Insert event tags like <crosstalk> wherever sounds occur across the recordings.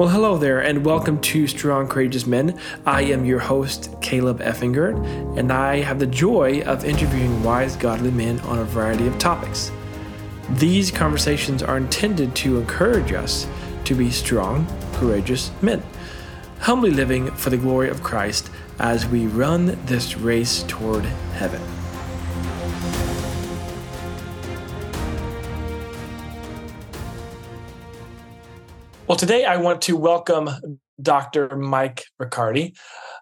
Well, hello there, and welcome to Strong Courageous Men. I am your host, Caleb Effinger, and I have the joy of interviewing wise, godly men on a variety of topics. These conversations are intended to encourage us to be strong, courageous men, humbly living for the glory of Christ as we run this race toward heaven. Well, today I want to welcome Dr. Mike Riccardi.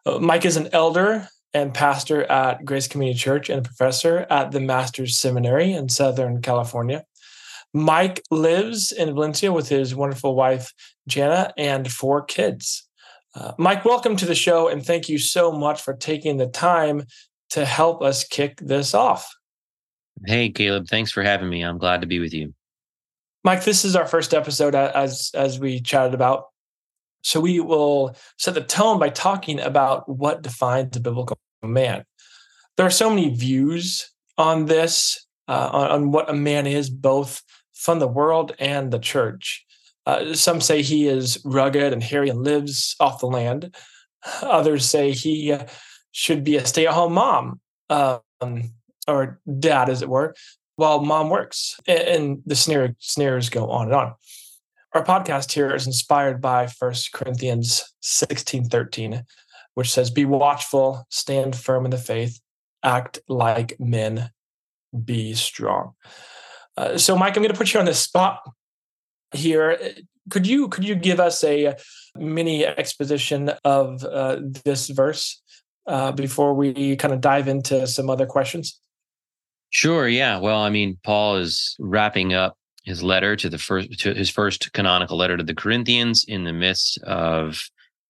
Uh, Mike is an elder and pastor at Grace Community Church and a professor at the Master's Seminary in Southern California. Mike lives in Valencia with his wonderful wife, Jana, and four kids. Uh, Mike, welcome to the show, and thank you so much for taking the time to help us kick this off. Hey, Caleb, thanks for having me. I'm glad to be with you. Mike, this is our first episode as as we chatted about. So we will set the tone by talking about what defines a biblical man. There are so many views on this, uh, on, on, what a man is, both from the world and the church. Uh, some say he is rugged and hairy and lives off the land. Others say he uh, should be a stay-at-home mom um, or dad, as it were, while mom works. And the snare, snares go on and on. Our podcast here is inspired by 1 Corinthians 16 13, which says, Be watchful, stand firm in the faith, act like men, be strong. Uh, so, Mike, I'm going to put you on the spot here. Could you could you give us a mini exposition of uh, this verse uh, before we kind of dive into some other questions? Sure. Yeah. Well, I mean, Paul is wrapping up his letter to the first to his first canonical letter to the Corinthians in the midst of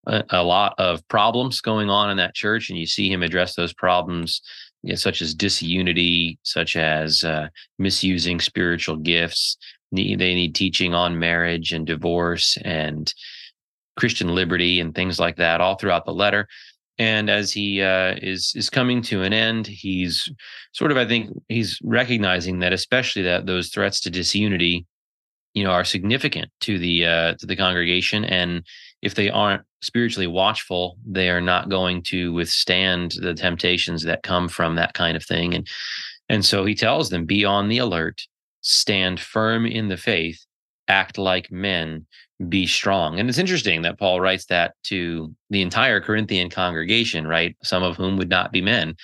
a, a lot of problems going on in that church, and you see him address those problems, you know, such as disunity, such as uh, misusing spiritual gifts. They need teaching on marriage and divorce and Christian liberty and things like that all throughout the letter and as he uh, is is coming to an end, he's sort of I think he's recognizing that especially that those threats to disunity, you know, are significant to the uh, to the congregation, and if they aren't spiritually watchful, they are not going to withstand the temptations that come from that kind of thing, and and so he tells them, be on the alert, stand firm in the faith, act like men be strong. And it's interesting that Paul writes that to the entire Corinthian congregation, right? Some of whom would not be men.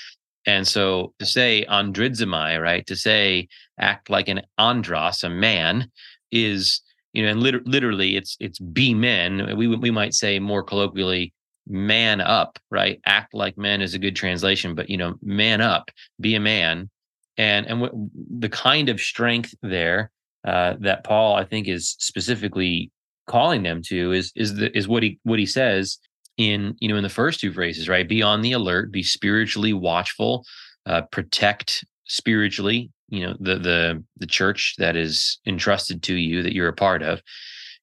And so to say andrizomai, right? To say act like an andros, a man, is you know, and lit- literally it's it's be men. We we might say more colloquially, man up, right? Act like men is a good translation, but you know, man up, be a man, and and w- the kind of strength there uh, that Paul I think is specifically calling them to is is the is what he what he says in you know in the first two phrases right? Be on the alert be spiritually watchful uh, protect spiritually you know the the the church that is entrusted to you that you're a part of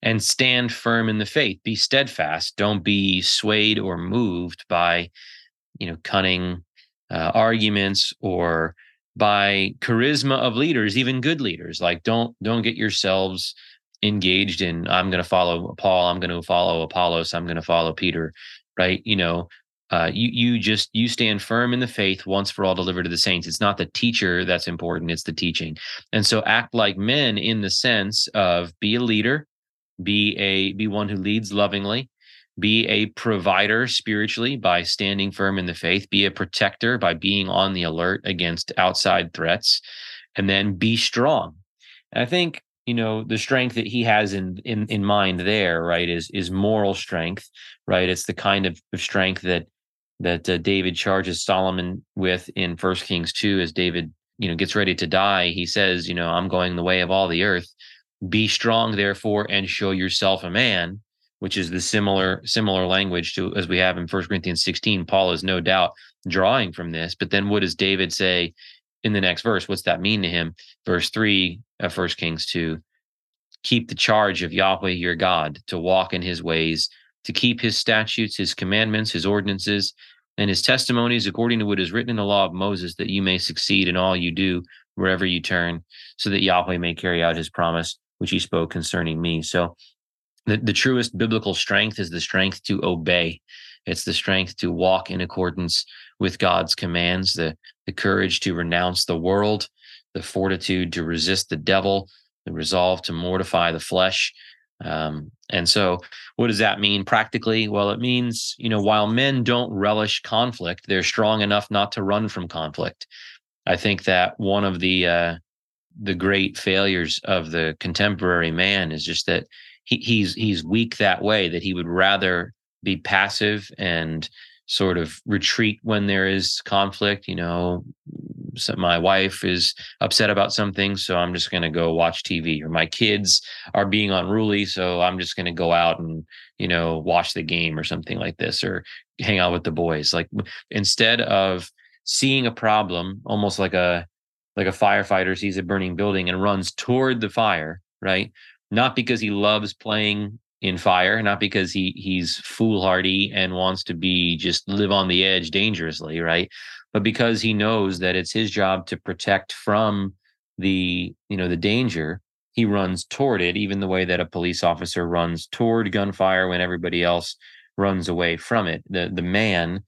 and stand firm in the faith. Be steadfast. Don't be swayed or moved by you know cunning uh, arguments or by charisma of leaders even good leaders. Like don't don't get yourselves engaged in i'm going to follow paul i'm going to follow apollos i'm going to follow peter right? You know uh, you you just you stand firm in the faith once for all delivered to the saints. It's not the teacher that's important it's the teaching. And so act like men in the sense of be a leader be a be one who leads lovingly be a provider spiritually by standing firm in the faith be a protector by being on the alert against outside threats and then be strong. And i think you know the strength that he has in in in mind there right is is moral strength right? It's the kind of, of strength that that uh, david charges solomon with in first kings 2 as david you know gets ready to die. He says you know i'm going the way of all the earth. Be strong therefore and show yourself a man which is the similar similar language to as we have in first corinthians 16 paul is no doubt drawing from this but then what does david say in the next verse. What's that mean to him? Verse three of First Kings two. Keep the charge of Yahweh your God to walk in his ways, to keep his statutes, his commandments, his ordinances, and his testimonies according to what is written in the law of Moses, that you may succeed in all you do wherever you turn, so that Yahweh may carry out his promise which he spoke concerning me. So the, the truest biblical strength is the strength to obey. It's the strength to walk in accordance with God's commands, the, the courage to renounce the world, the fortitude to resist the devil, the resolve to mortify the flesh. Um, and so, what does that mean practically? Well, it means, you know, while men don't relish conflict, they're strong enough not to run from conflict. I think that one of the uh, the great failures of the contemporary man is just that he, he's he's weak that way that he would rather be passive and sort of retreat when there is conflict you know so my wife is upset about something so i'm just going to go watch tv or my kids are being unruly so i'm just going to go out and you know watch the game or something like this or hang out with the boys like instead of seeing a problem almost like a like a firefighter sees a burning building and runs toward the fire right? Not because he loves playing in fire, not because he he's foolhardy and wants to be just live on the edge dangerously, right? But because he knows that it's his job to protect from the you know the danger, he runs toward it, even the way that a police officer runs toward gunfire when everybody else runs away from it. The the man,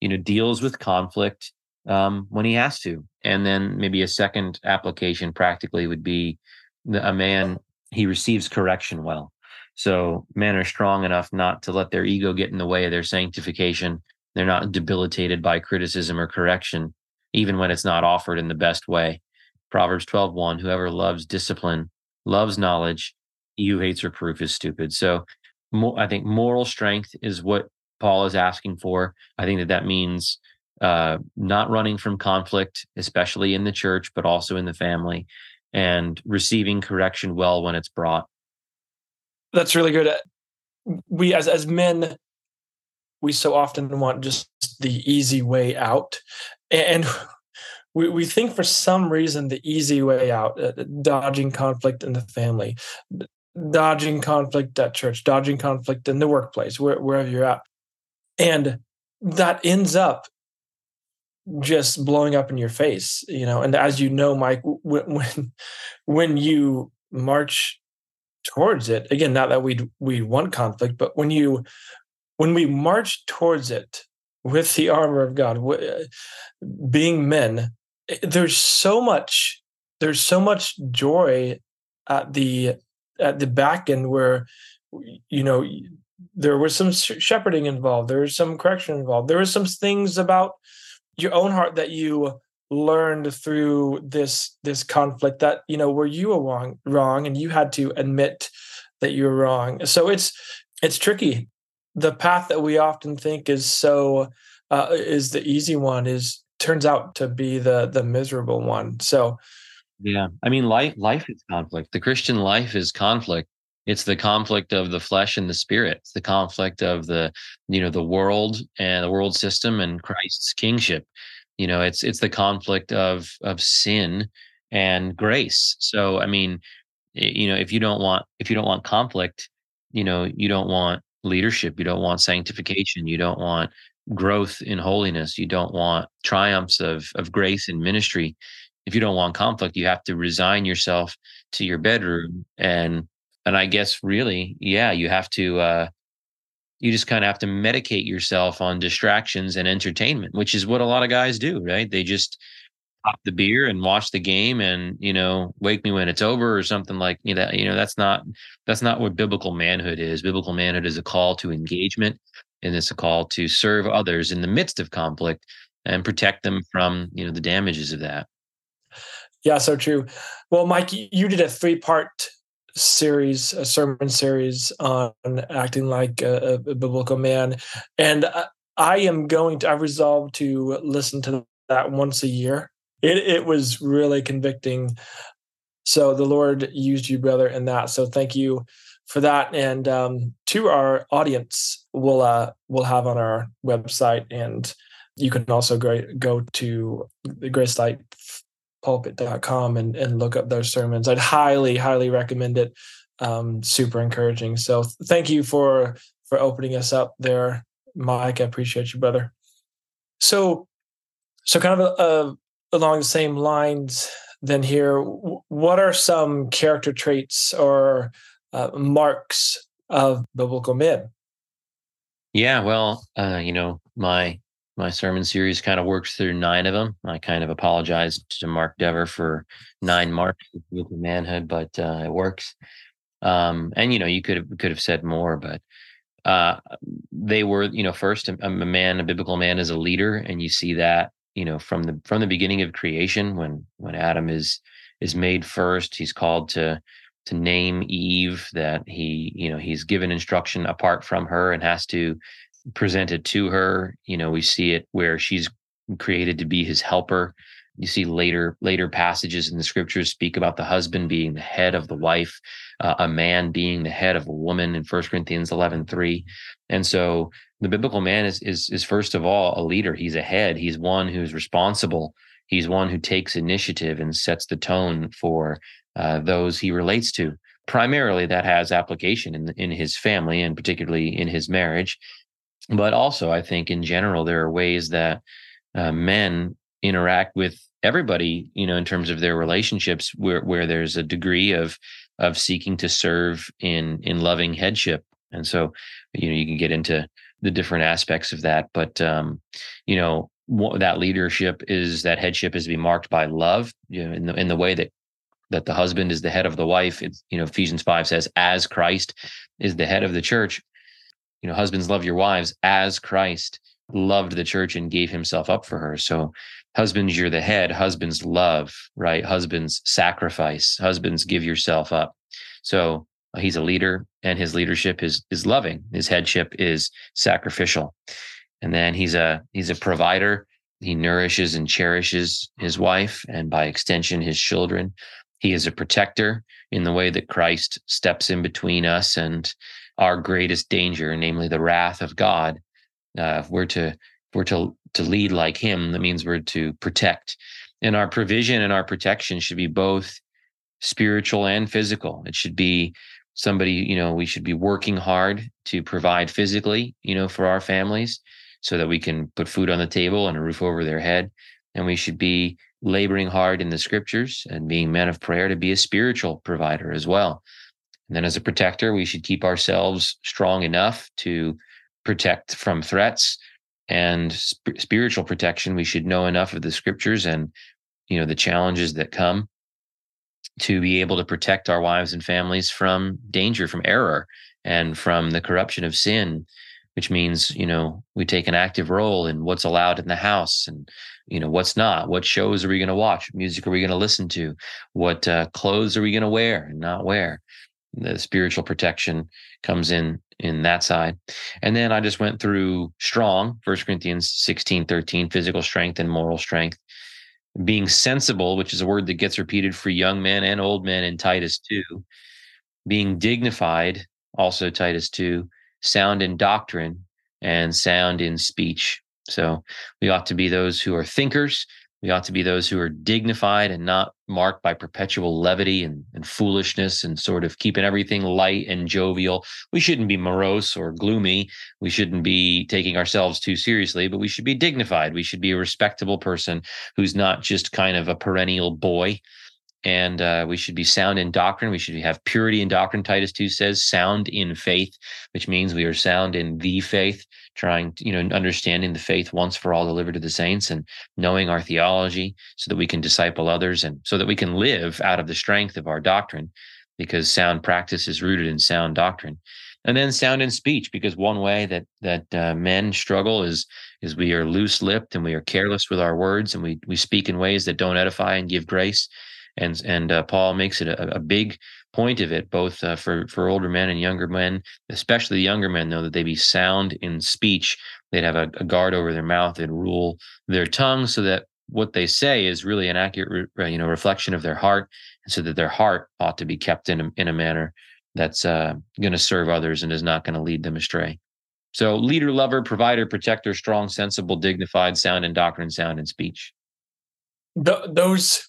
you know, deals with conflict um, when he has to, and then maybe a second application practically would be a man he receives correction well so men are strong enough not to let their ego get in the way of their sanctification. They're not debilitated by criticism or correction, even when it's not offered in the best way. Proverbs 12:1, whoever loves discipline, loves knowledge, he who hates reproof is stupid. So I think moral strength is what Paul is asking for. I think that that means uh, not running from conflict, especially in the church, but also in the family, and receiving correction well when it's brought that's really good. We as as men, we so often want just the easy way out, and <laughs> we we think for some reason the easy way out, uh, dodging conflict in the family, dodging conflict at church, dodging conflict in the workplace, where, wherever you're at, and that ends up just blowing up in your face you know? And as you know mike when <laughs> when, when you march towards it again not that we we want conflict but when you when we march towards it with the armor of god uh, being men there's so much there's so much joy at the at the back end where you know there was some shepherding involved there was some correction involved there was some things about your own heart that you learned through this this conflict that you know where you were wrong wrong and you had to admit that you were wrong. So it's it's tricky. The path that we often think is so uh, is the easy one is turns out to be the the miserable one. So yeah i mean life life is conflict. The christian life is conflict. It's the conflict of the flesh and the spirit. It's the conflict of the you know the world and the world system and christ's kingship you know it's it's the conflict of of sin and grace. So i mean you know if you don't want if you don't want conflict you know you don't want leadership you don't want sanctification you don't want growth in holiness you don't want triumphs of of grace and ministry if you don't want conflict you have to resign yourself to your bedroom and and i guess really yeah you have to uh you just kind of have to medicate yourself on distractions and entertainment, which is what a lot of guys do, right? They just pop the beer and watch the game and, you know, wake me when it's over or something like you know, that. You know, that's not that's not what biblical manhood is. Biblical manhood is a call to engagement and it's a call to serve others in the midst of conflict and protect them from, you know, the damages of that. Yeah, so true. Well, Mike, you did a three part series, a sermon series on acting like a, a biblical man, and I, I, am going to. I've resolved to listen to that once a year. It it was really convicting. So the Lord used you, brother, in that. So thank you for that. And um, to our audience, we'll uh, we'll have on our website, and you can also go go to the Grace Life pulpit.com and, and look up those sermons. I'd highly, highly recommend it. Um, super encouraging. So thank you for for opening us up there, Mike. I appreciate you, brother. So, so kind of uh, along the same lines, then here, what are some character traits or uh, marks of biblical men. Yeah, well, uh, you know, my my sermon series kind of works through nine of them. I kind of apologized to Mark Dever for nine marks of manhood, but uh, it works. Um, and you know, you could have could have said more, but uh, they were, you know, first a, a man, a biblical man, is a leader, and you see that, you know, from the from the beginning of creation when when Adam is is made first, he's called to to name Eve that he, you know, he's given instruction apart from her and has to present it to her. You know, we see it where she's created to be his helper. You see later later passages in the scriptures speak about the husband being the head of the wife, uh, a man being the head of a woman in First Corinthians 11, 3. And so the biblical man is, is is first of all a leader. He's a head. He's one who's responsible. He's one who takes initiative and sets the tone for uh, those he relates to. Primarily, that has application in in his family and particularly in his marriage. But also, I think in general, there are ways that uh, men interact with everybody, you know, in terms of their relationships, where where there's a degree of of seeking to serve in in loving headship. And so, you know, you can get into the different aspects of that, but um, you know, what that leadership is that headship is to be marked by love, you know, in the in the way that that the husband is the head of the wife. It's, you know, Ephesians 5 says, as Christ is the head of the church. You know, husbands love your wives as Christ loved the church and gave himself up for her. So, husbands, you're the head. Husbands love, right? Husbands sacrifice. Husbands give yourself up. So, uh, he's a leader and his leadership is is loving. His headship is sacrificial. And then he's a he's a provider. He nourishes and cherishes his wife and by extension his children. He is a protector in the way that Christ steps in between us and our greatest danger, namely the wrath of God. Uh, if we're to if we're to to lead like Him, that means we're to protect. And our provision and our protection should be both spiritual and physical. It should be somebody, you know, we should be working hard to provide physically, you know, for our families so that we can put food on the table and a roof over their head. And we should be laboring hard in the scriptures and being men of prayer to be a spiritual provider as well. And then as a protector, we should keep ourselves strong enough to protect from threats. And sp- spiritual protection. We should know enough of the scriptures and, you know, the challenges that come to be able to protect our wives and families from danger, from error, and from the corruption of sin which means you know we take an active role in what's allowed in the house and you know what's not. What shows are we going to watch music are we going to listen to? What uh, clothes are we going to wear and not wear the spiritual protection comes in in that side. And then i just went through strong first corinthians 16 13 physical strength and moral strength. Being sensible which is a word that gets repeated for young men and old men in titus 2 being dignified also titus 2 sound in doctrine and sound in speech. So we ought to be those who are thinkers. We ought to be those who are dignified and not marked by perpetual levity and, and foolishness and sort of keeping everything light and jovial. We shouldn't be morose or gloomy. We shouldn't be taking ourselves too seriously, but we should be dignified. We should be a respectable person who's not just kind of a perennial boy and uh, we should be sound in doctrine. We should have purity in doctrine. Titus 2 says sound in faith, which means we are sound in the faith, trying, to, you know, understanding the faith once for all delivered to the saints and knowing our theology so that we can disciple others and so that we can live out of the strength of our doctrine because sound practice is rooted in sound doctrine. And then sound in speech, because one way that that uh, men struggle is is we are loose lipped and we are careless with our words and we we speak in ways that don't edify and give grace and and uh, Paul makes it a, a, big point of it, both uh, for for older men and younger men, especially the younger men, though that they be sound in speech. They'd have a, a guard over their mouth and rule their tongue, so that what they say is really an accurate, you know, reflection of their heart, and so that their heart ought to be kept in a, in a manner that's uh, going to serve others and is not going to lead them astray. So, leader, lover, provider, protector, strong, sensible, dignified, sound in doctrine, sound in speech. The, those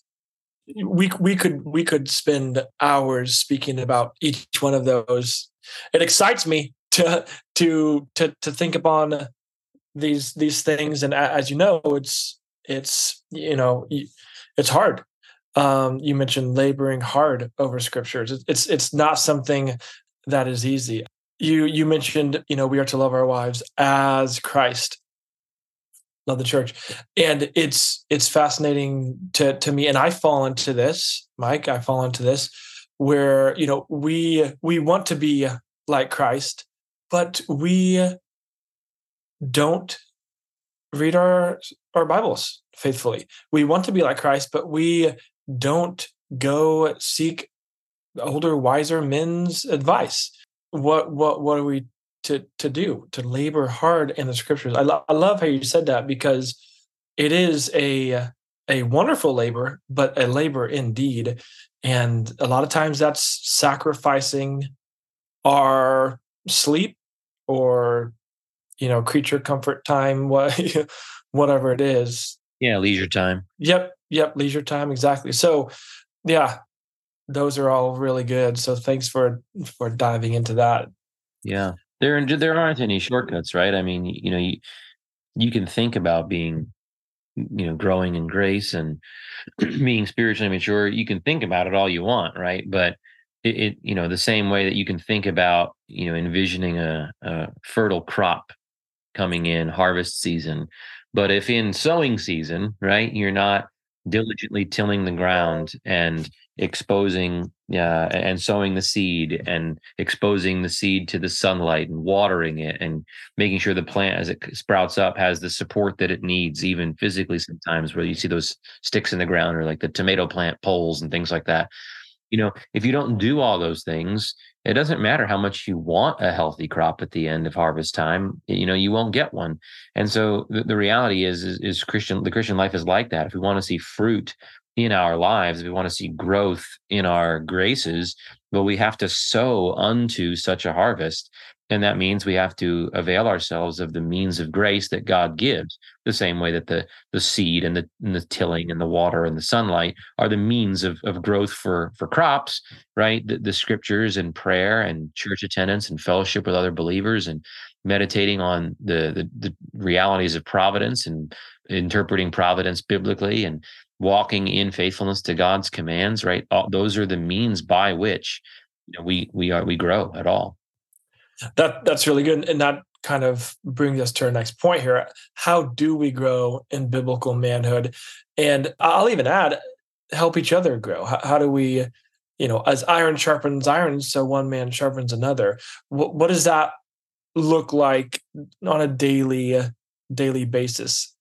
we we could we could spend hours speaking about each one of those. It excites me to to to to think upon these these things, and as you know, it's it's you know it's hard. Um, you mentioned laboring hard over scriptures. It's it's not something that is easy. you you mentioned you know we are to love our wives as Christ love the church. And it's it's fascinating to to me and I fall into this Mike I fall into this where you know we we want to be like Christ but we don't read our our bibles faithfully. We want to be like Christ but we don't go seek older wiser men's advice. What what what are we to to do to labor hard in the scriptures. I, lo- I love how you said that because it is a a wonderful labor but a labor indeed. And a lot of times that's sacrificing our sleep or you know creature comfort time <laughs> what whatever it is. Yeah leisure time. Yep yep leisure time exactly. So yeah those are all really good. So thanks for for diving into that. Yeah there there aren't any shortcuts right? I mean you know you you can think about being you know growing in grace and <clears throat> being spiritually mature. You can think about it all you want right? But it, it, you know the same way that you can think about you know envisioning a, a fertile crop coming in harvest season. But if in sowing season right you're not diligently tilling the ground and exposing uh, and sowing the seed and exposing the seed to the sunlight and watering it and making sure the plant as it sprouts up has the support that it needs even physically sometimes where you see those sticks in the ground or like the tomato plant poles and things like that. You know if you don't do all those things it doesn't matter how much you want a healthy crop at the end of harvest time you know you won't get one. And so the, the reality is, is, is christian the christian life is like that. If we want to see fruit in our lives we want to see growth in our graces but we have to sow unto such a harvest and that means we have to avail ourselves of the means of grace that God gives, the same way that the the seed and the and the tilling and the water and the sunlight are the means of, of growth for for crops, right? The, the scriptures and prayer and church attendance and fellowship with other believers and meditating on the, the the realities of providence and interpreting providence biblically and walking in faithfulness to God's commands, right? All, those are the means by which you know, we we are we grow at all. That that's really good, and that kind of brings us to our next point here. How do we grow in biblical manhood? And I'll even add, help each other grow. How, how do we, you know, as iron sharpens iron, so one man sharpens another. What, what does that look like on a daily daily basis?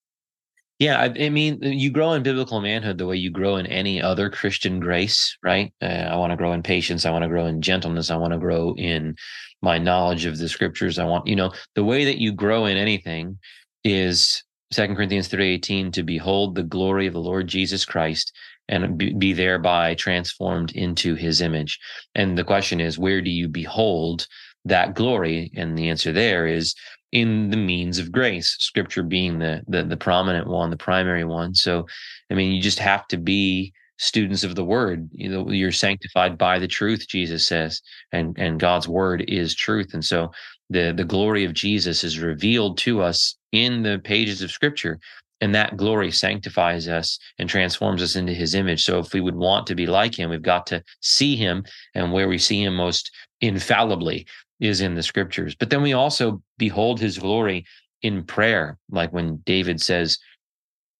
Yeah, I, I, mean, you grow in biblical manhood the way you grow in any other Christian grace, right? Uh, I want to grow in patience. I want to grow in gentleness. I want to grow in my knowledge of the scriptures. I want, you know, the way that you grow in anything is Second Corinthians 3:18 to behold the glory of the Lord Jesus Christ and be thereby transformed into his image. And the question is, where do you behold that glory? And the answer there is in the means of grace, scripture being the, the the prominent one, the primary one. So, I mean, you just have to be students of the word. You know, you're sanctified by the truth, Jesus says, and and God's word is truth. And so the the glory of Jesus is revealed to us in the pages of scripture. And that glory sanctifies us and transforms us into his image. So if we would want to be like him, we've got to see him. And where we see him most infallibly is in the scriptures. But then we also behold his glory in prayer, like when David says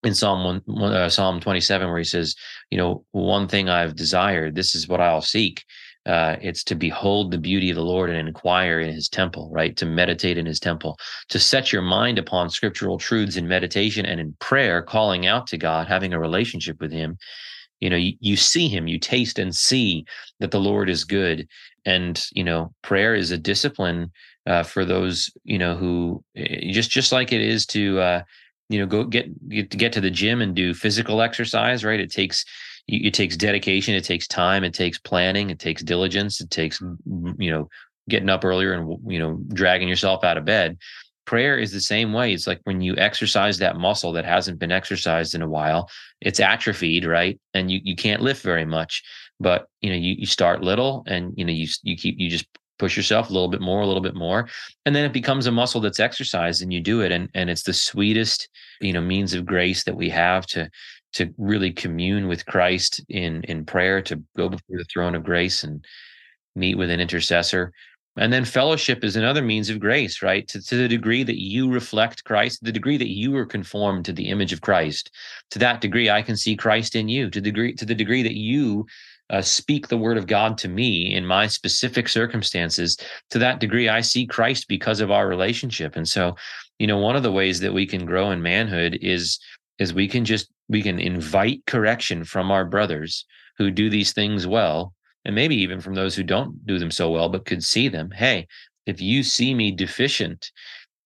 in Psalm one, uh, Psalm 27, where he says, you know, one thing I've desired, this is what I'll seek. Uh, it's to behold the beauty of the Lord and inquire in his temple, right? To meditate in his temple, to set your mind upon scriptural truths in meditation and in prayer, calling out to God, having a relationship with him. You know, you, you see him, you taste and see that the Lord is good and you know prayer is a discipline uh, for those you know who eh, just just like it is to uh, you know go get, get to get to the gym and do physical exercise right? It takes it takes dedication it takes time it takes planning it takes diligence it takes you know getting up earlier and you know dragging yourself out of bed. Prayer is the same way. It's like when you exercise that muscle that hasn't been exercised in a while it's atrophied right? And you you can't lift very much but you know you, you start little and you know you you keep you just push yourself a little bit more a little bit more and then it becomes a muscle that's exercised and you do it and and it's the sweetest you know means of grace that we have to to really commune with Christ in in prayer to go before the throne of grace and meet with an intercessor And then fellowship is another means of grace, right? To, to the degree that you reflect Christ, the degree that you are conformed to the image of Christ, to that degree I can see Christ in you. To degree to the degree that you uh, speak the word of God to me in my specific circumstances, to that degree I see Christ because of our relationship. And so, you know, one of the ways that we can grow in manhood is is we can just we can invite correction from our brothers who do these things well and maybe even from those who don't do them so well, but could see them. Hey, if you see me deficient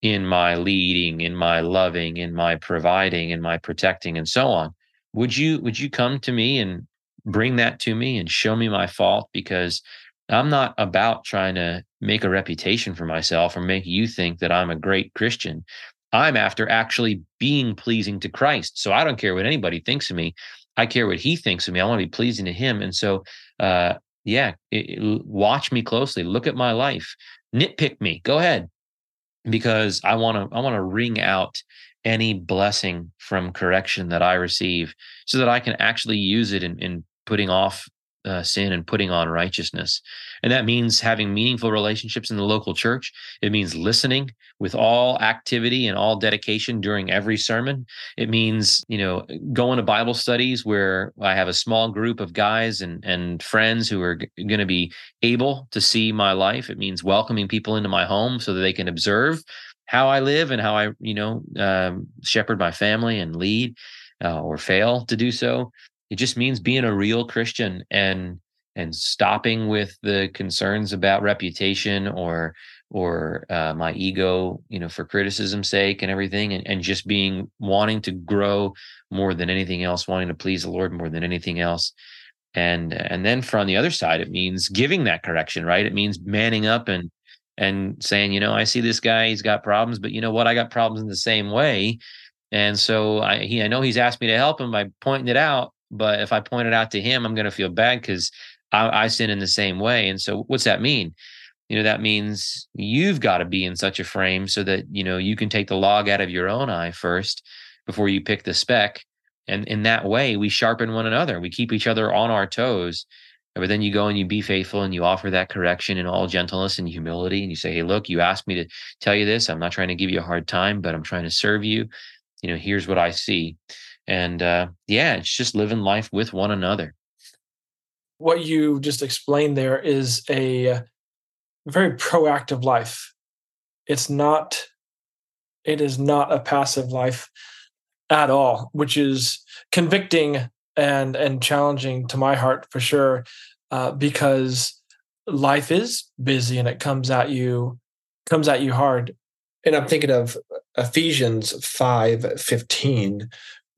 in my leading, in my loving, in my providing, in my protecting, and so on, would you would you come to me and bring that to me and show me my fault? Because I'm not about trying to make a reputation for myself or make you think that I'm a great Christian. I'm after actually being pleasing to Christ. So I don't care what anybody thinks of me. I care what he thinks of me. I want to be pleasing to him. And so uh, yeah, it, it, watch me closely. Look at my life. Nitpick me. Go ahead, because I want to. I want to wring out any blessing from correction that I receive, so that I can actually use it in, in putting off uh, sin and putting on righteousness. And that means having meaningful relationships in the local church. It means listening with all activity and all dedication during every sermon. It means, you know, going to Bible studies where I have a small group of guys and, and friends who are g- going to be able to see my life. It means welcoming people into my home so that they can observe how I live and how I, you know, um, shepherd my family and lead uh, or fail to do so. It just means being a real Christian and and stopping with the concerns about reputation or or uh, my ego, you know, for criticism's sake and everything, and, and just being wanting to grow more than anything else, wanting to please the Lord more than anything else. And and then from the other side, it means giving that correction, right? It means manning up and and saying, you know, I see this guy, he's got problems, but you know what? I got problems in the same way. And so I he I know he's asked me to help him by pointing it out, but if I point it out to him, I'm going to feel bad because I, I sin in the same way. And so, what's that mean? You know, that means you've got to be in such a frame so that you know you can take the log out of your own eye first before you pick the speck. And in that way, we sharpen one another. We keep each other on our toes. But then you go and you be faithful and you offer that correction in all gentleness and humility. And you say, Hey, look, you asked me to tell you this. I'm not trying to give you a hard time, but I'm trying to serve you. You know, here's what I see. And uh, yeah, it's just living life with one another. What you just explained there is a very proactive life. It's not, it is not a passive life at all, which is convicting and and challenging to my heart for sure, uh, because life is busy and it comes at you comes at you hard. And I'm thinking of Ephesians 5 15,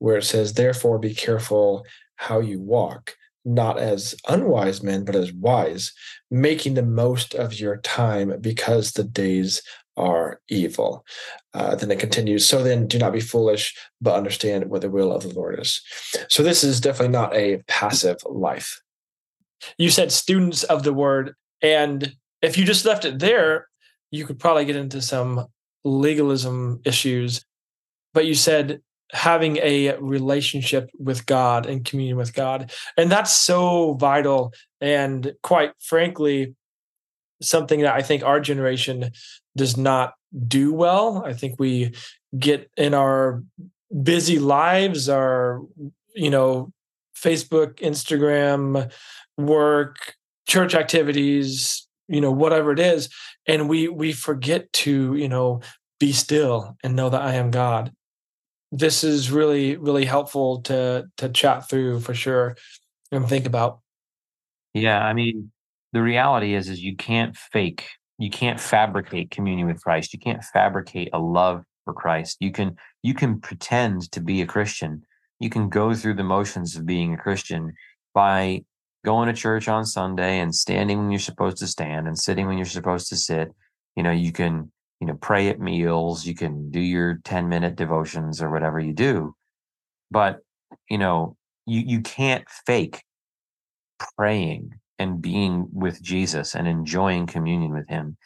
where it says, Therefore, be careful how you walk, not as unwise men, but as wise, making the most of your time because the days are evil. Uh, then it continues, So then do not be foolish, but understand what the will of the Lord is. So this is definitely not a passive life. You said students of the word. And if you just left it there, you could probably get into some legalism issues. But you said having a relationship with God and communion with God. And that's so vital. And quite frankly, something that I think our generation does not do well. I think we get in our busy lives, our, you know, Facebook, Instagram, work, church activities, you know, whatever it is. And we we forget to, you know, be still and know that I am God this is really really helpful to to chat through for sure and think about. Yeah i mean the reality is is you can't fake you can't fabricate communion with christ. You can't fabricate a love for christ. You can you can pretend to be a christian. You can go through the motions of being a christian by going to church on sunday and standing when you're supposed to stand and sitting when you're supposed to sit. You know you can you know pray at meals you can do your 10 minute devotions or whatever you do but you know you you can't fake praying and being with Jesus and enjoying communion with him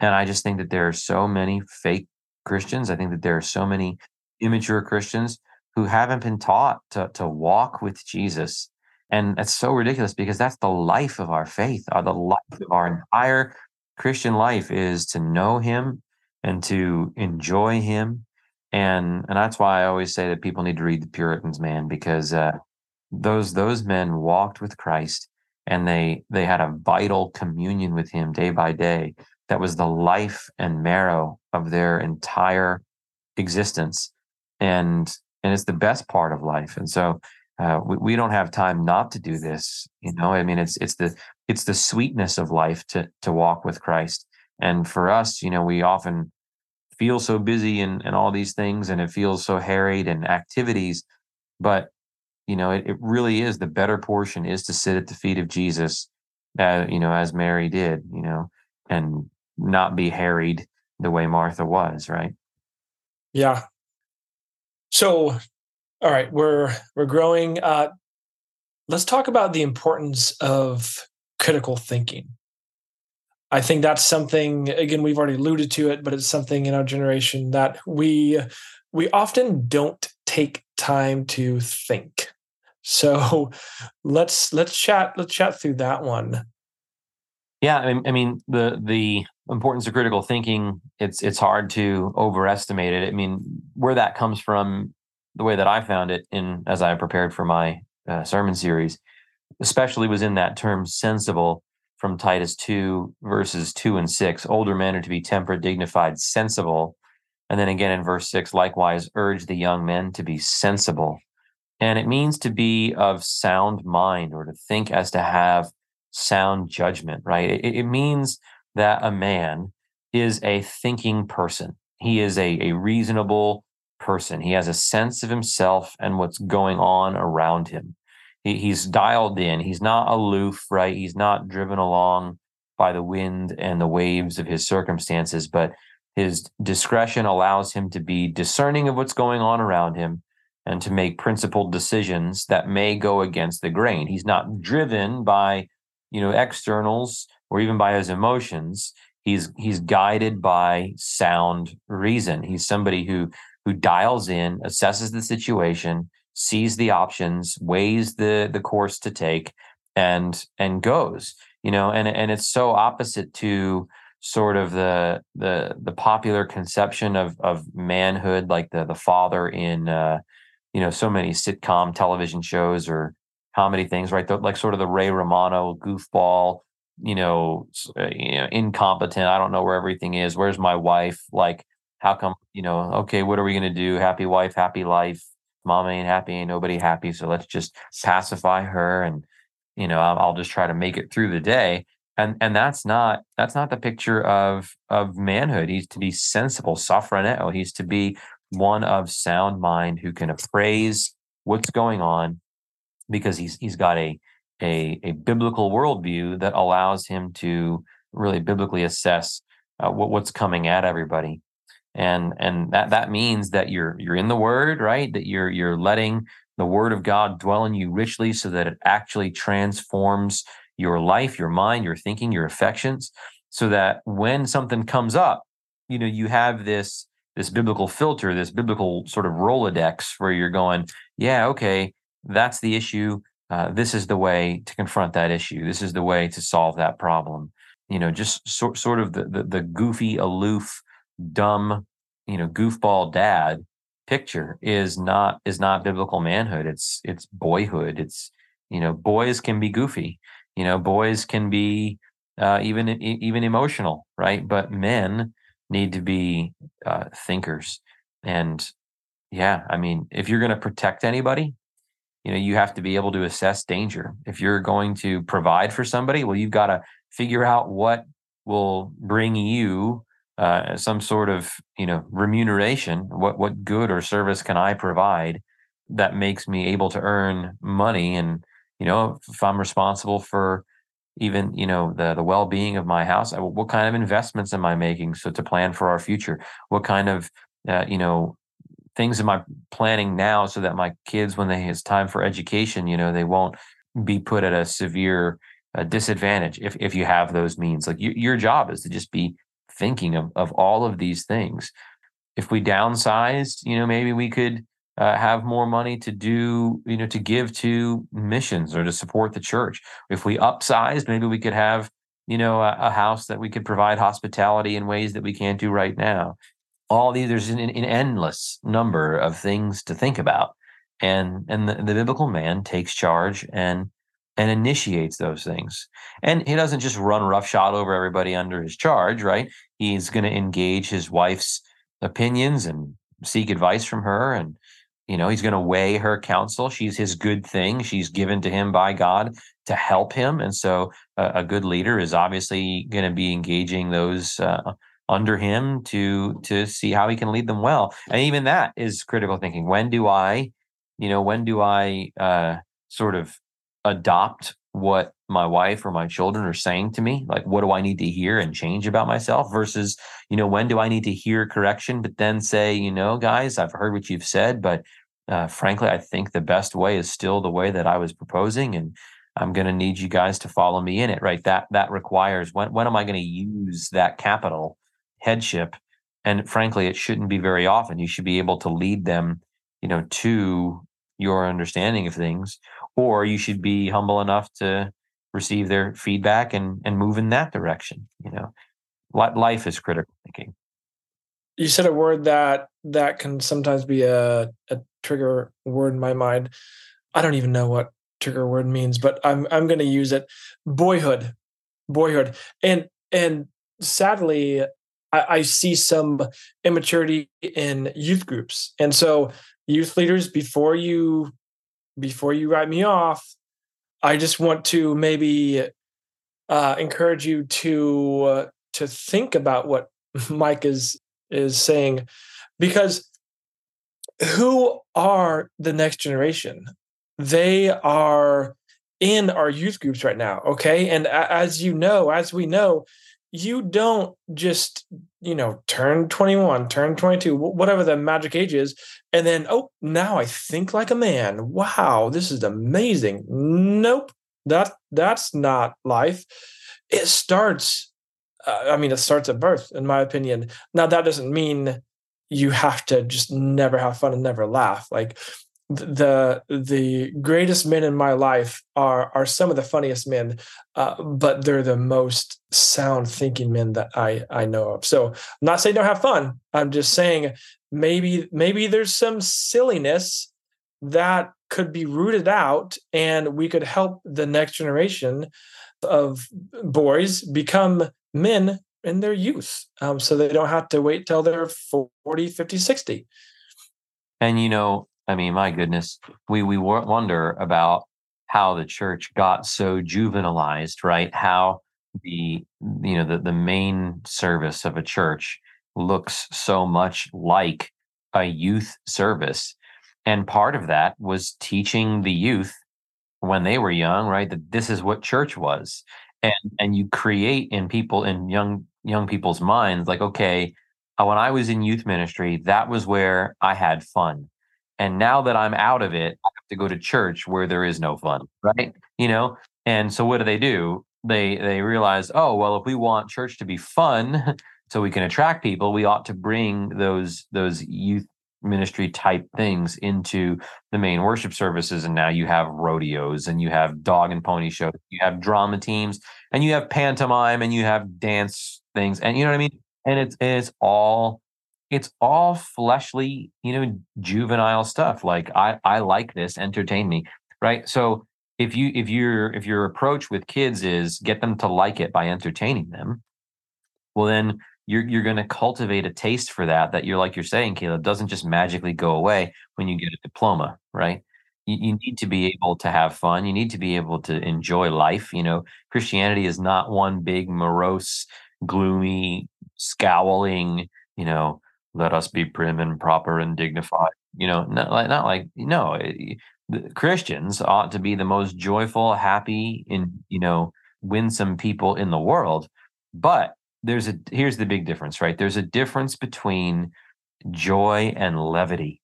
and i just think that there are so many fake christians i think that there are so many immature christians who haven't been taught to to walk with Jesus and that's so ridiculous because that's the life of our faith, uh, the life of our entire Christian life is to know him and to enjoy him. And and that's why I always say that people need to read the Puritans, man, because uh, those those men walked with Christ and they they had a vital communion with him day by day that was the life and marrow of their entire existence. And and it's the best part of life. And so uh, we, we don't have time not to do this you know? I mean it's it's the it's the sweetness of life to to walk with christ and for us you know we often feel so busy and, and all these things and it feels so harried and activities but you know it, it really is the better portion is to sit at the feet of jesus uh, you know as mary did you know and not be harried the way martha was right? Yeah. So all right we're we're growing. Uh let's talk about the importance of critical thinking i think that's something again we've already alluded to it but it's something in our generation that we we often don't take time to think. So <laughs> let's let's chat let's chat through that one. Yeah i mean the the importance of critical thinking it's it's hard to overestimate it. I mean where that comes from the way that i found it in as i prepared for my uh, sermon series especially was in that term sensible from titus 2 verses 2 and 6 older men are to be temperate dignified sensible and then again in verse 6 likewise urge the young men to be sensible and it means to be of sound mind or to think as to have sound judgment right it, it means that a man is a thinking person. He is a, a reasonable person. He has a sense of himself and what's going on around him. He, he's dialed in. He's not aloof, right? He's not driven along by the wind and the waves of his circumstances, but his discretion allows him to be discerning of what's going on around him and to make principled decisions that may go against the grain. He's not driven by, you know, externals or even by his emotions he's he's guided by sound reason he's somebody who who dials in assesses the situation sees the options weighs the the course to take and and goes you know and and it's so opposite to sort of the the the popular conception of of manhood like the the father in uh you know so many sitcom television shows or comedy things right the, like sort of the ray romano goofball you know, uh, you know, incompetent. I don't know where everything is. Where's my wife? Like, how come, you know, okay, what are we going to do? Happy wife, happy life. Mom ain't happy, ain't nobody happy. So let's just pacify her and, you know, I'll, I'll just try to make it through the day. And and that's not that's not the picture of of manhood. He's to be sensible, sophroneo. He's to be one of sound mind who can appraise what's going on because he's he's got a a, a biblical worldview that allows him to really biblically assess uh, what, what's coming at everybody and and that that means that you're you're in the word right that you're you're letting the word of god dwell in you richly so that it actually transforms your life your mind your thinking your affections so that when something comes up you know you have this this biblical filter this biblical sort of rolodex where you're going yeah okay that's the issue uh, this is the way to confront that issue. This is the way to solve that problem. You know, just sort sort of the, the, the goofy, aloof, dumb, you know, goofball dad picture is not is not biblical manhood. It's it's boyhood. It's you know, boys can be goofy. You know, boys can be uh, even even emotional, right? But men need to be uh, thinkers. And yeah, I mean, if you're going to protect anybody, you know you have to be able to assess danger if you're going to provide for somebody well you've got to figure out what will bring you uh, some sort of you know remuneration what what good or service can i provide that makes me able to earn money and you know if i'm responsible for even you know the the well-being of my house what kind of investments am i making so to plan for our future what kind of uh, you know things am I planning now so that my kids, when they it's time for education, you know, they won't be put at a severe uh, disadvantage if if you have those means. Like you, your job is to just be thinking of of all of these things. If we downsized, you know, maybe we could uh, have more money to do, you know, to give to missions or to support the church. If we upsized, maybe we could have you know, a, a, house that we could provide hospitality in ways that we can't do right now. All these, there's an, an endless number of things to think about. And, and the, the biblical man takes charge and, and initiates those things. And he doesn't just run roughshod over everybody under his charge, right? He's going to engage his wife's opinions and seek advice from her and you know he's going to weigh her counsel. She's his good thing. She's given to him by god to help him. And so a, a good leader is obviously going to be engaging those uh, under him to to see how he can lead them well. And even that is critical thinking. When do i you know when do i uh, sort of adopt what my wife or my children are saying to me like what do i need to hear and change about myself versus you know when do i need to hear correction but then say you know guys i've heard what you've said but uh, frankly i think the best way is still the way that i was proposing and i'm going to need you guys to follow me in it right? That that requires when when am i going to use that capital headship? And frankly it shouldn't be very often. You should be able to lead them you know to your understanding of things or you should be humble enough to receive their feedback and and move in that direction you know? Life is critical thinking. You said a word that that can sometimes be a, a trigger word in my mind. I don't even know what trigger word means but i'm i'm going to use it. Boyhood. Boyhood. And and sadly I, I see some immaturity in youth groups. And so youth leaders before you before you write me off, I just want to maybe uh, encourage you to uh, to think about what <laughs> Mike is is saying, because who are the next generation? They are in our youth groups right now. Okay, and as you know, as we know, you don't just you know turn 21 turn 22 whatever the magic age is and then oh now i think like a man. Wow this is amazing. Nope that that's not life. It starts uh, i mean it starts at birth in my opinion. Now that doesn't mean you have to just never have fun and never laugh. Like the the greatest men in my life are are some of the funniest men, uh, but they're the most sound thinking men that I I know of. So I'm not saying don't have fun. I'm just saying maybe maybe there's some silliness that could be rooted out, and we could help the next generation of boys become men in their youth, um, so they don't have to wait till they're 40, 50, 60. And you know, I mean, my goodness, we we wonder about how the church got so juvenilized, right? How the you know the the main service of a church looks so much like a youth service, and part of that was teaching the youth when they were young, right? That this is what church was, and and you create in people in young young people's minds like, okay, uh, when I was in youth ministry, that was where I had fun and now that I'm out of it, I have to go to church where there is no fun, right? You know, and so what do they do? They they realize, oh well, if we want church to be fun, <laughs> so we can attract people, we ought to bring those those youth ministry type things into the main worship services and now you have rodeos and you have dog and pony shows you have drama teams and you have pantomime and you have dance things and you know what i mean and it's it's all it's all fleshly, you know, juvenile stuff. Like I I like this, entertain me, right? So if you if your if your approach with kids is get them to like it by entertaining them, well then you're you're going to cultivate a taste for that that you're like you're saying Caleb doesn't just magically go away when you get a diploma, right? You, you need to be able to have fun. You need to be able to enjoy life. You know, Christianity is not one big morose, gloomy, scowling, you know, let us be prim and proper and dignified. You know, not like not like no. Eh, Christians ought to be the most joyful, happy, in you know, winsome people in the world. But there's a here's the big difference, right? There's a difference between joy and levity.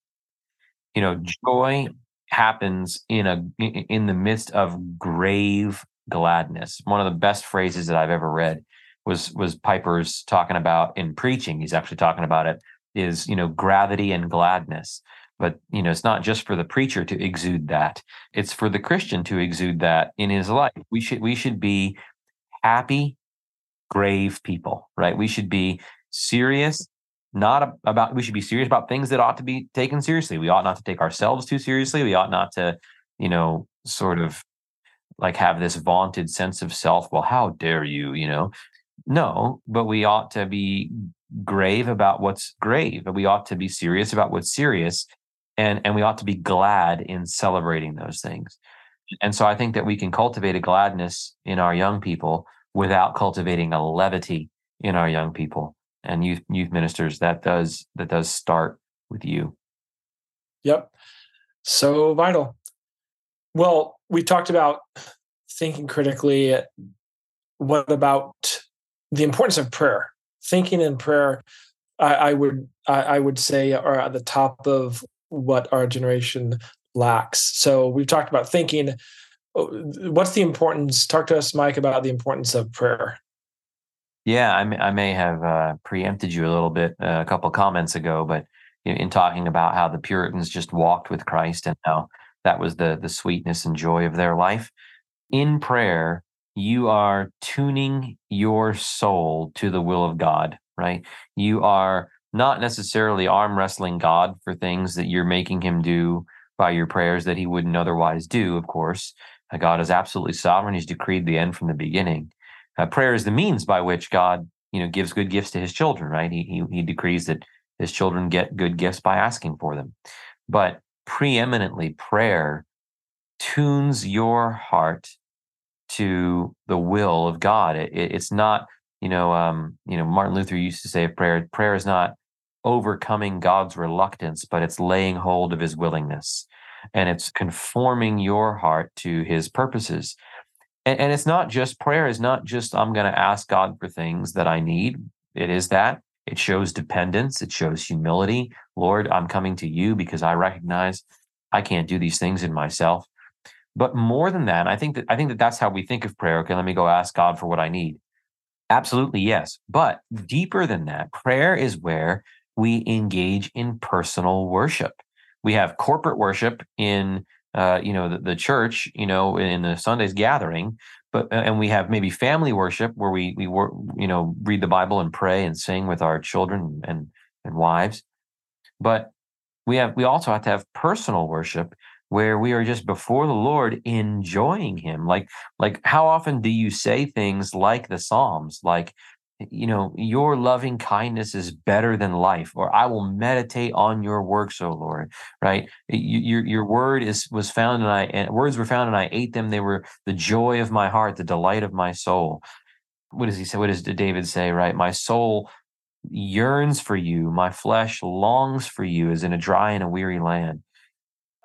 You know, joy happens in a in the midst of grave gladness. One of the best phrases that I've ever read was was Piper's talking about in preaching. He's actually talking about it is you know gravity and gladness but you know it's not just for the preacher to exude that it's for the christian to exude that in his life we should we should be happy grave people, right? We should be serious, not about, we should be serious about things that ought to be taken seriously. We ought not to take ourselves too seriously. We ought not to, you know, sort of like have this vaunted sense of self. Well, how dare you, you know? No, but we ought to be grave about what's grave. We ought to be serious about what's serious. And, and we ought to be glad in celebrating those things. And so I think that we can cultivate a gladness in our young people without cultivating a levity in our young people and youth youth ministers. That does that does start with you. Yep. So vital. Well, we talked about thinking critically. What about the importance of prayer? Thinking and prayer, I, I would I, I would say are at the top of what our generation lacks. So we've talked about thinking. Uh, what's the importance? Talk to us, Mike, about the importance of prayer. Yeah, I may, I may have uh, preempted you a little bit uh, a couple comments ago, but in, in, talking about how the Puritans just walked with Christ and how that was the the sweetness and joy of their life. In prayer, you are tuning your soul to the will of God, right? You are not necessarily arm wrestling God for things that you're making him do by your prayers that he wouldn't otherwise do, of course. Uh, God is absolutely sovereign. He's decreed the end from the beginning. Uh, prayer is the means by which God, you know, gives good gifts to his children, right? He, he, he decrees that his children get good gifts by asking for them. But preeminently, prayer tunes your heart to the will of God. It, it, it's not, you know, um, you know, Martin Luther used to say prayer, prayer is not overcoming God's reluctance, but it's laying hold of his willingness and it's conforming your heart to his purposes. And, and it's not just prayer, is not just I'm going to ask God for things that I need. It is that. It shows dependence, it shows humility. Lord, I'm coming to you because I recognize I can't do these things in myself. But more than that, I think that I think that that's how we think of prayer. Okay, let me go ask God for what I need. Absolutely, yes. But deeper than that, prayer is where we engage in personal worship. We have corporate worship in uh, you know the, the, church, you know, in the Sunday's gathering, but and we have maybe family worship where we we work, you know read the Bible and pray and sing with our children and and wives. But we have we also have to have personal worship where we are just before the Lord enjoying him. Like like how often do you say things like the Psalms like you know, your loving kindness is better than life, or I will meditate on your works, O Lord. Right? Your your word is was found, and I and words were found, and I ate them. They were the joy of my heart, the delight of my soul. What does he say? What does David say? Right? My soul yearns for you. My flesh longs for you, as in a dry and a weary land.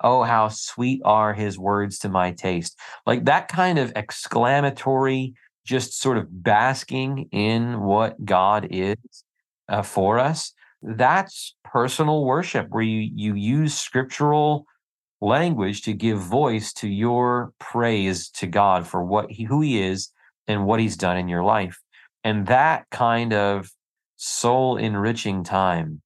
Oh, how sweet are his words to my taste. Like that kind of exclamatory just sort of basking in what God is uh, for us, that's personal worship where you you use scriptural language to give voice to your praise to God for what he, who he is and what he's done in your life. And that kind of soul enriching time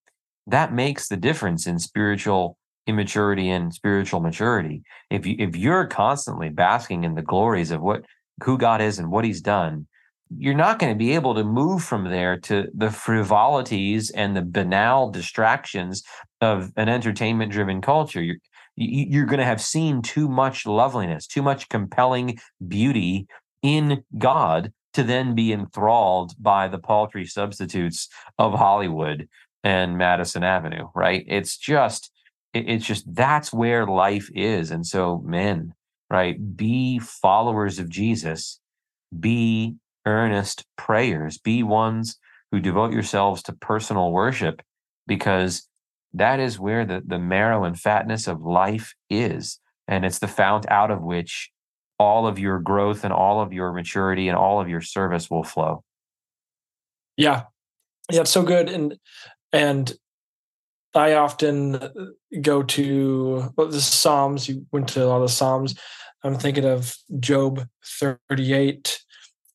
that makes the difference in spiritual immaturity and spiritual maturity. If you if you're constantly basking in the glories of what who God is and what he's done, you're not going to be able to move from there to the frivolities and the banal distractions of an entertainment driven culture. You're, you're going to have seen too much loveliness, too much compelling beauty in God to then be enthralled by the paltry substitutes of Hollywood and Madison Avenue, right? It's just, it's just that's where life is. And so, men, right? Be followers of Jesus, be earnest prayers, be ones who devote yourselves to personal worship, because that is where the, the marrow and fatness of life is. And it's the fount out of which all of your growth and all of your maturity and all of your service will flow. Yeah. Yeah, it's so good. And and I often uh, go to well, the Psalms. You went to a lot of the Psalms. I'm thinking of Job 38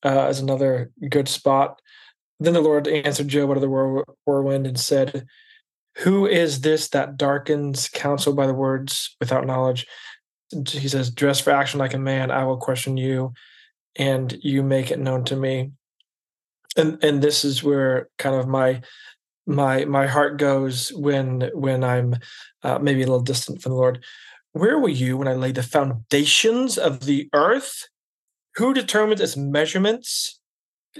uh, as another good spot. Then the Lord answered Job out of the whirlwind and said, Who is this that darkens counsel by the words without knowledge? He says, Dress for action like a man, I will question you, and you make it known to me. and and this is where kind of my my my heart goes when when I'm uh, maybe a little distant from the Lord. Where were you when I laid the foundations of the earth? Who determines its measurements?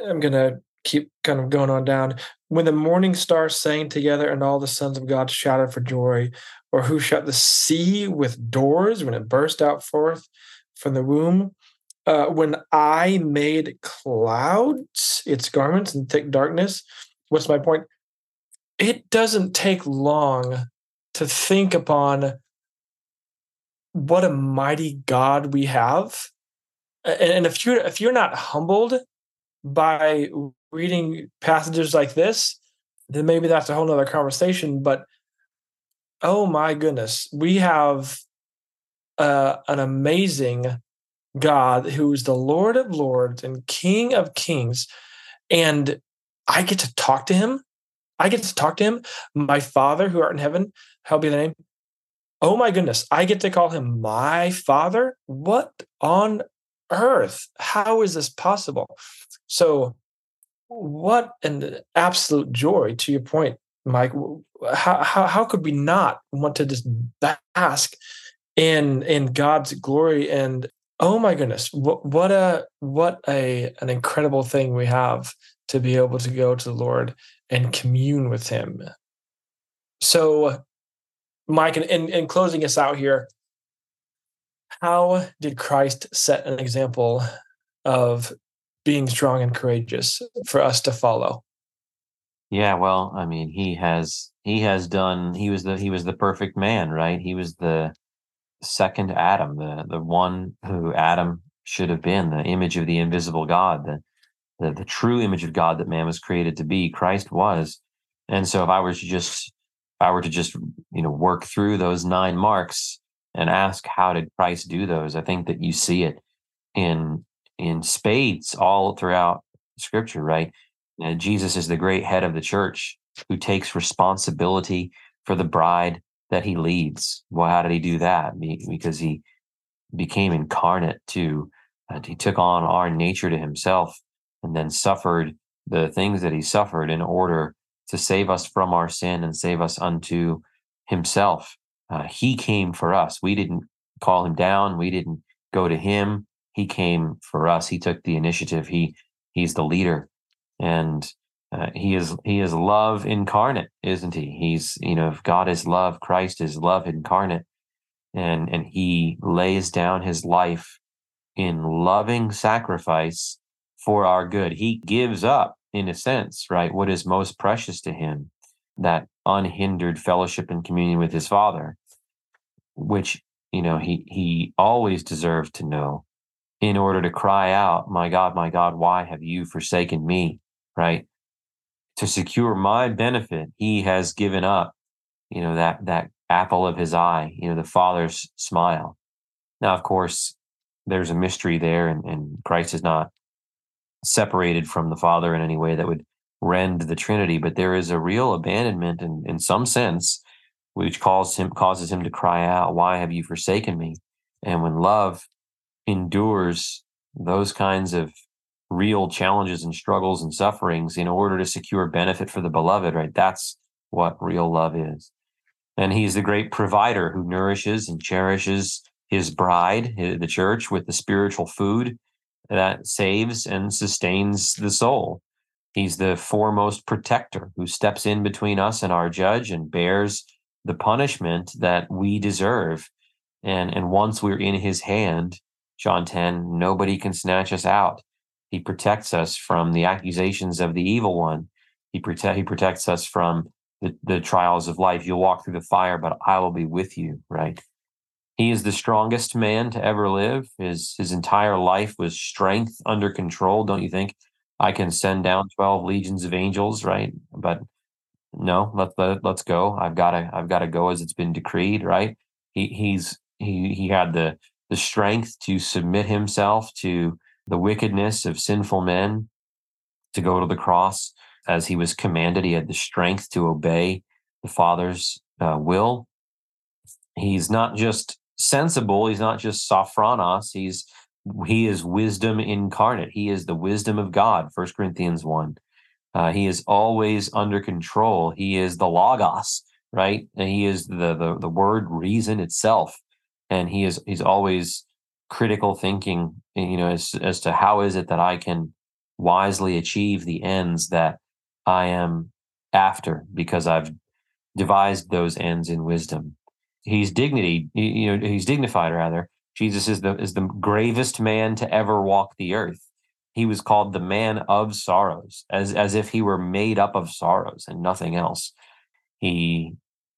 I'm gonna keep kind of going on down. When the morning stars sang together and all the sons of God shouted for joy, or who shut the sea with doors when it burst out forth from the womb? Uh, when I made clouds its garments in thick darkness. What's my point? It doesn't take long to think upon what a mighty God we have. And, if you're if you're not humbled by reading passages like this, then maybe that's a whole nother conversation. But oh my goodness, we have uh, an amazing God who is the Lord of Lords and King of Kings. And I get to talk to him I get to talk to him. My Father who art in heaven, how be the name? Oh my goodness, I get to call him my Father? What on earth? How is this possible? So, what an absolute joy to your point, Mike. How, how, how could we not want to just bask in in God's glory and oh my goodness, what, what a what a an incredible thing we have to be able to go to the Lord and commune with him. So, Mike, in, in closing us out here, how did Christ set an example of being strong and courageous for us to follow? Yeah, well, I mean, he has he has done he was the he was the perfect man, right? He was the second Adam, the the one who Adam should have been, the image of the invisible God, the the, the true image of God that man was created to be, Christ was. And so if I were to just if I were to just you know work through those nine marks and ask how did Christ do those, I think that you see it in in spades all throughout scripture, right? And Jesus is the great head of the church who takes responsibility for the bride that he leads. Well, how did he do that? Because he became incarnate to, uh, he took on our nature to himself and then suffered the things that he suffered in order to save us from our sin and save us unto himself. Uh, he came for us. We didn't call him down. We didn't go to him. He came for us. He took the initiative. He he's the leader, and uh, he is he is love incarnate, isn't he? He's you know if God is love, Christ is love incarnate, and and he lays down his life in loving sacrifice for our good. He gives up, in a sense, right, what is most precious to him, that unhindered fellowship and communion with his Father, which, you know, he he always deserved to know in order to cry out, My God, my God, why have you forsaken me? Right? To secure my benefit, he has given up, you know, that that apple of his eye, you know, the Father's smile. Now, of course, there's a mystery there, and, and Christ is not separated from the Father in any way that would rend the Trinity, but there is a real abandonment in, in some sense, which calls him causes him to cry out, Why have you forsaken me? And when love endures those kinds of real challenges and struggles and sufferings in order to secure benefit for the beloved, right? That's what real love is. And he's the great provider who nourishes and cherishes his bride, the church, with the spiritual food that saves and sustains the soul. He's the foremost protector who steps in between us and our judge and bears the punishment that we deserve. And, and once we're in his hand, John 10, nobody can snatch us out. He protects us from the accusations of the evil one. He, prote- he protects us from the, the trials of life. You'll walk through the fire, but I will be with you, right? He is the strongest man to ever live. His his entire life was strength under control. Don't you think? I can send down twelve legions of angels, right? But no, let, let let's go. I've got to I've got to go as it's been decreed, right? He he's he he had the the strength to submit himself to the wickedness of sinful men, to go to the cross as he was commanded. He had the strength to obey the Father's uh, will. He's not just sensible. He's not just sophronos. He's he is wisdom incarnate. He is the wisdom of God. First Corinthians one. Uh, he is always under control. He is the logos, right? And he is the the the word reason itself, and he is he's always critical thinking. You know, as as to how is it that I can wisely achieve the ends that I am after because I've devised those ends in wisdom. He's dignity, you know, he's dignified rather. Jesus is the is the gravest man to ever walk the earth. He was called the man of sorrows, as as if he were made up of sorrows and nothing else. He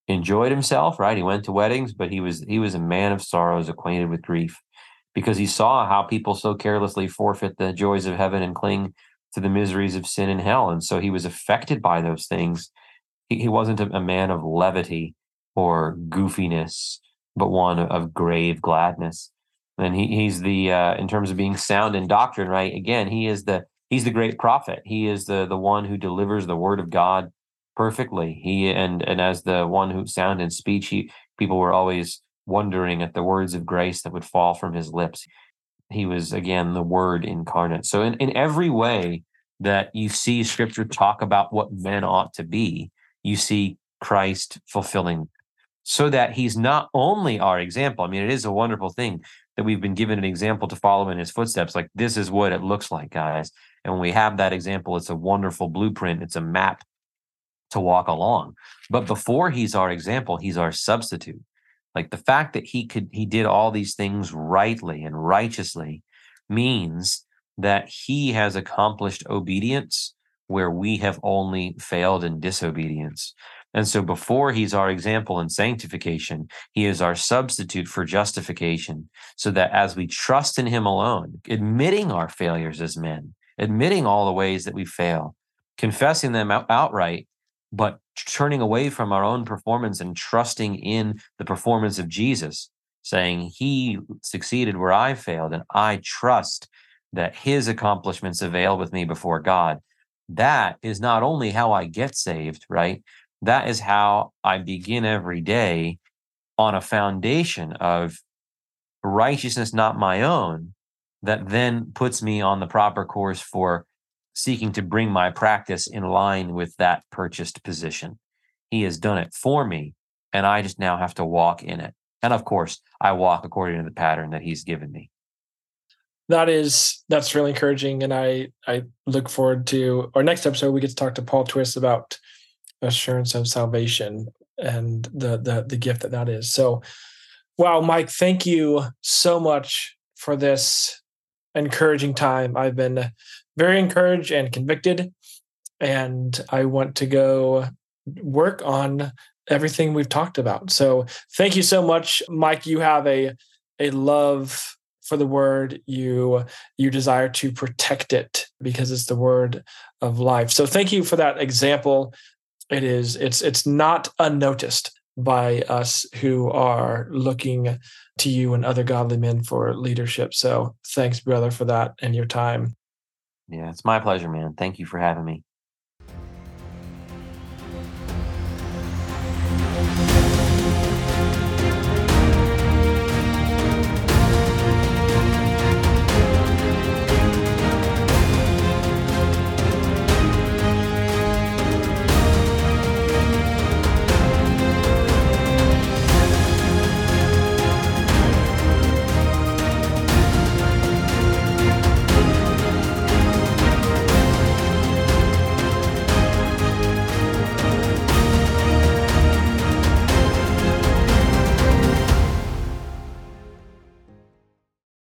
enjoyed himself, right? He went to weddings, but he was he was a man of sorrows, acquainted with grief, because he saw how people so carelessly forfeit the joys of heaven and cling to the miseries of sin and hell. And so he was affected by those things he, he wasn't a, a man of levity or goofiness, but one of grave gladness. And he, he's the uh, in terms of being sound in doctrine, right? Again, he is the he's the great prophet. He is the the one who delivers the word of God perfectly. He and and as the one who sound in speech, he people were always wondering at the words of grace that would fall from his lips. He was again the word incarnate. So in, in every way that you see scripture talk about what men ought to be, you see Christ fulfilling so that he's not only our example. I mean, it is a wonderful thing that we've been given an example to follow in his footsteps. Like, this is what it looks like, guys. And when we have that example, it's a wonderful blueprint, it's a map to walk along. But before he's our example, he's our substitute. Like the fact that he could, he did all these things rightly and righteously means that he has accomplished obedience where we have only failed in disobedience. And so before he's our example in sanctification, he is our substitute for justification, so that as we trust in him alone, admitting our failures as men, admitting all the ways that we fail, confessing them out- outright, but turning away from our own performance and trusting in the performance of Jesus, saying, He succeeded where I failed, and I trust that his accomplishments avail with me before God. That is not only how I get saved, right? That is how I begin every day on a foundation of righteousness not my own that then puts me on the proper course for seeking to bring my practice in line with that purchased position. He has done it for me, and I just now have to walk in it. And of course, I walk according to the pattern that he's given me that is that's really encouraging and i i look forward to our next episode we get to talk to paul twist about assurance of salvation and the the, the gift that that is. So wow mike thank you so much for this encouraging time. I've been very encouraged and convicted and i want to go work on everything we've talked about. So thank you so much. Mike you have a a love for the word. You you desire to protect it because it's the word of life. So thank you for that example it is it's it's not unnoticed by us who are looking to you and other godly men for leadership. So thanks brother for that and your time. Yeah it's my pleasure man. Thank you for having me